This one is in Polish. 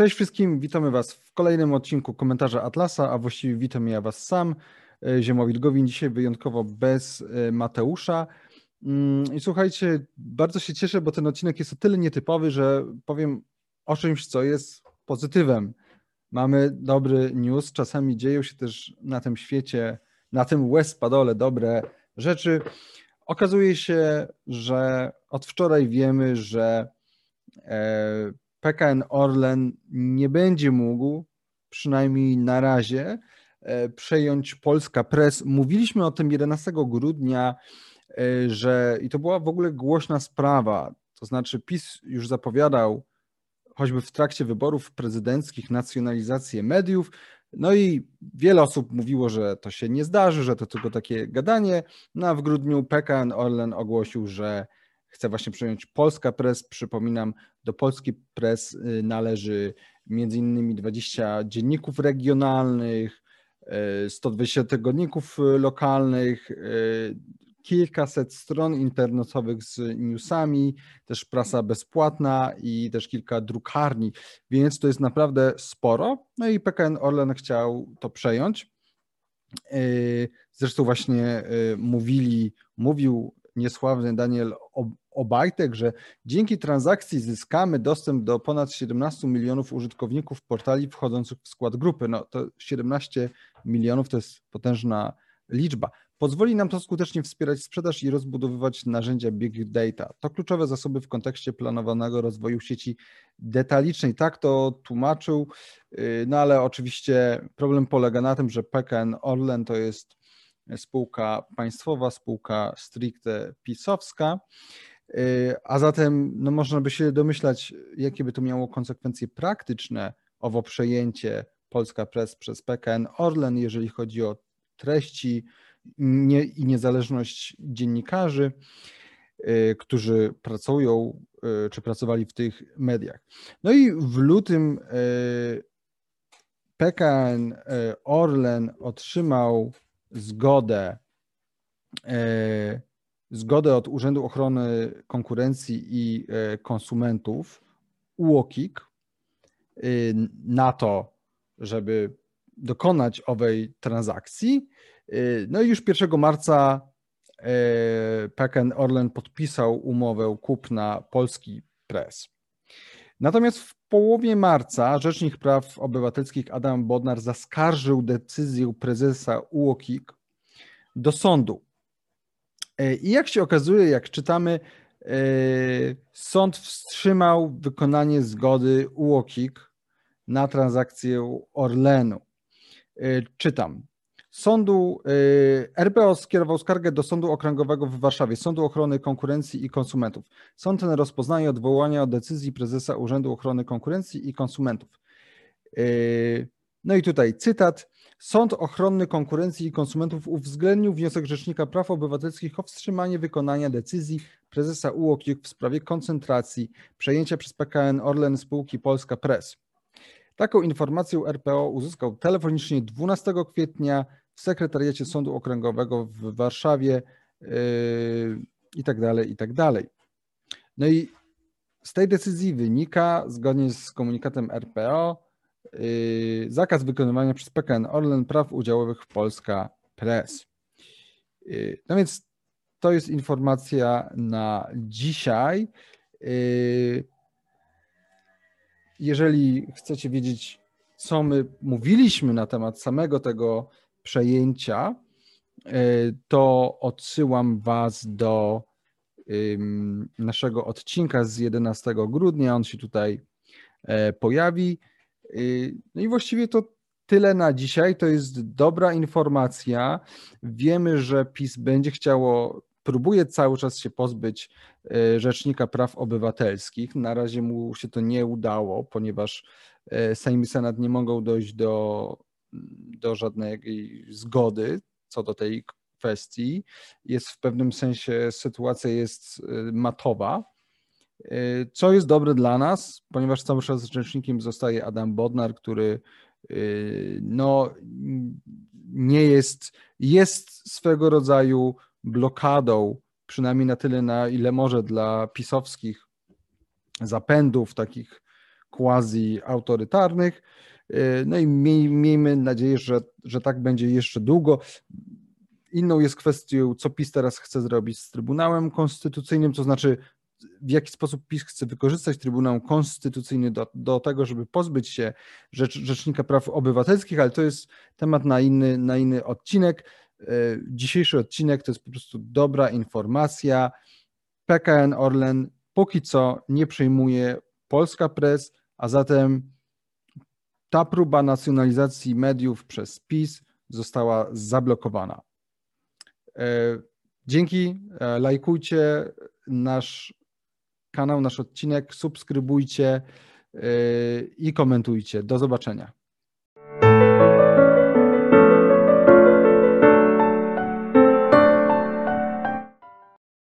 Cześć wszystkim, witamy Was w kolejnym odcinku komentarza Atlasa, a właściwie witam ja Was sam, e, Ziemowit Gowin, dzisiaj wyjątkowo bez e, Mateusza. Mm, I słuchajcie, bardzo się cieszę, bo ten odcinek jest o tyle nietypowy, że powiem o czymś, co jest pozytywem. Mamy dobry news, czasami dzieją się też na tym świecie, na tym West Padole dobre rzeczy. Okazuje się, że od wczoraj wiemy, że e, PKN Orlen nie będzie mógł, przynajmniej na razie, e, przejąć Polska Press. Mówiliśmy o tym 11 grudnia, e, że i to była w ogóle głośna sprawa. To znaczy, PiS już zapowiadał, choćby w trakcie wyborów prezydenckich, nacjonalizację mediów. No i wiele osób mówiło, że to się nie zdarzy, że to tylko takie gadanie. No a w grudniu PKN Orlen ogłosił, że chce właśnie przejąć Polska Press. Przypominam, do Polski Press y, należy między innymi 20 dzienników regionalnych, 120 y, tygodników y, lokalnych, kilkaset stron internetowych z newsami, też prasa bezpłatna i też kilka drukarni, więc to jest naprawdę sporo. No i PKN Orlen chciał to przejąć. Zresztą właśnie mówili, mówił niesławny Daniel Obajtek, że dzięki transakcji zyskamy dostęp do ponad 17 milionów użytkowników portali wchodzących w skład grupy. No to 17 milionów to jest potężna liczba. Pozwoli nam to skutecznie wspierać sprzedaż i rozbudowywać narzędzia big data. To kluczowe zasoby w kontekście planowanego rozwoju sieci detalicznej. Tak to tłumaczył, y, no ale oczywiście problem polega na tym, że PKN Orlen to jest spółka państwowa, spółka stricte pisowska. Y, a zatem no można by się domyślać, jakie by to miało konsekwencje praktyczne owo przejęcie Polska Press przez PKN Orlen, jeżeli chodzi o treści nie, i niezależność dziennikarzy, y, którzy pracują y, czy pracowali w tych mediach. No i w lutym PKN Orlen otrzymał zgodę zgodę od Urzędu Ochrony Konkurencji i e, Konsumentów UOKiK y, na to, żeby dokonać owej transakcji. Y, no i już 1 marca e, PKN Orlen podpisał umowę kupna Polski Press. Natomiast w połowie marca Rzecznik Praw Obywatelskich Adam Bodnar zaskarżył decyzję prezesa UOKiK do sądu. E, I jak się okazuje, jak czytamy, e, sąd wstrzymał wykonanie zgody UOKiK na transakcję Orlenu. E, czytam. Sądu RPO skierował skargę do Sądu Okręgowego w Warszawie, Sądu Ochrony Konkurencji i Konsumentów. Sąd ten rozpoznaje odwołania od decyzji prezesa Urzędu Ochrony Konkurencji i Konsumentów. No i tutaj cytat. Sąd Ochronny Konkurencji i Konsumentów uwzględnił wniosek Rzecznika Praw Obywatelskich o wstrzymanie wykonania decyzji prezesa UOKiK w sprawie koncentracji przejęcia przez PKN Orlen spółki Polska Press. Taką informację RPO uzyskał telefonicznie 12 kwietnia w sekretariacie Sądu Okręgowego w Warszawie yy, i tak dalej, i tak dalej. No i z tej decyzji wynika, zgodnie z komunikatem RPO, Yy, zakaz wykonywania przez PKN Orlen praw udziałowych w Polska Press. Yy, no więc to jest informacja na dzisiaj. Yy, jeżeli chcecie wiedzieć, co my mówiliśmy na temat samego tego przejęcia, to odsyłam Was do naszego odcinka z 11 grudnia. On się tutaj pojawi. Y, no i właściwie to tyle na dzisiaj. To jest dobra informacja. Wiemy, że PiS będzie chciało, próbuje cały czas się pozbyć y, Rzecznika Praw Obywatelskich. Na razie mu się to nie udało, ponieważ y, Sejm i Senat nie mogą dojść do, do żadnej zgody co do tej kwestii. Jest w pewnym sensie sytuacja jest matowa. Y, co jest dobre dla nas, ponieważ cały czas rzecznikiem zostaje Adam Bodnar, który y, no, nie jest, jest swego rodzaju blokadą, przynajmniej na tyle, na ile może dla pisowskich zapędów, takich, quasi-autorytarnych. No i miej, miejmy nadzieję, że, że tak będzie jeszcze długo. Inną jest kwestią, co PiS teraz chce zrobić z Trybunałem Konstytucyjnym, to znaczy w jaki sposób PiS chce wykorzystać Trybunał Konstytucyjny do, do tego, żeby pozbyć się Rzecz, Rzecznika Praw Obywatelskich, ale to jest temat na inny, na inny odcinek. E, dzisiejszy odcinek to jest po prostu dobra informacja. PKN Orlen póki co nie przejmuje Polska Press, a zatem ta próba nacjonalizacji mediów przez PiS została zablokowana. E, dzięki, e, lajkujcie nasz kanał, nasz odcinek, subskrybujcie yy, i komentujcie. Do zobaczenia.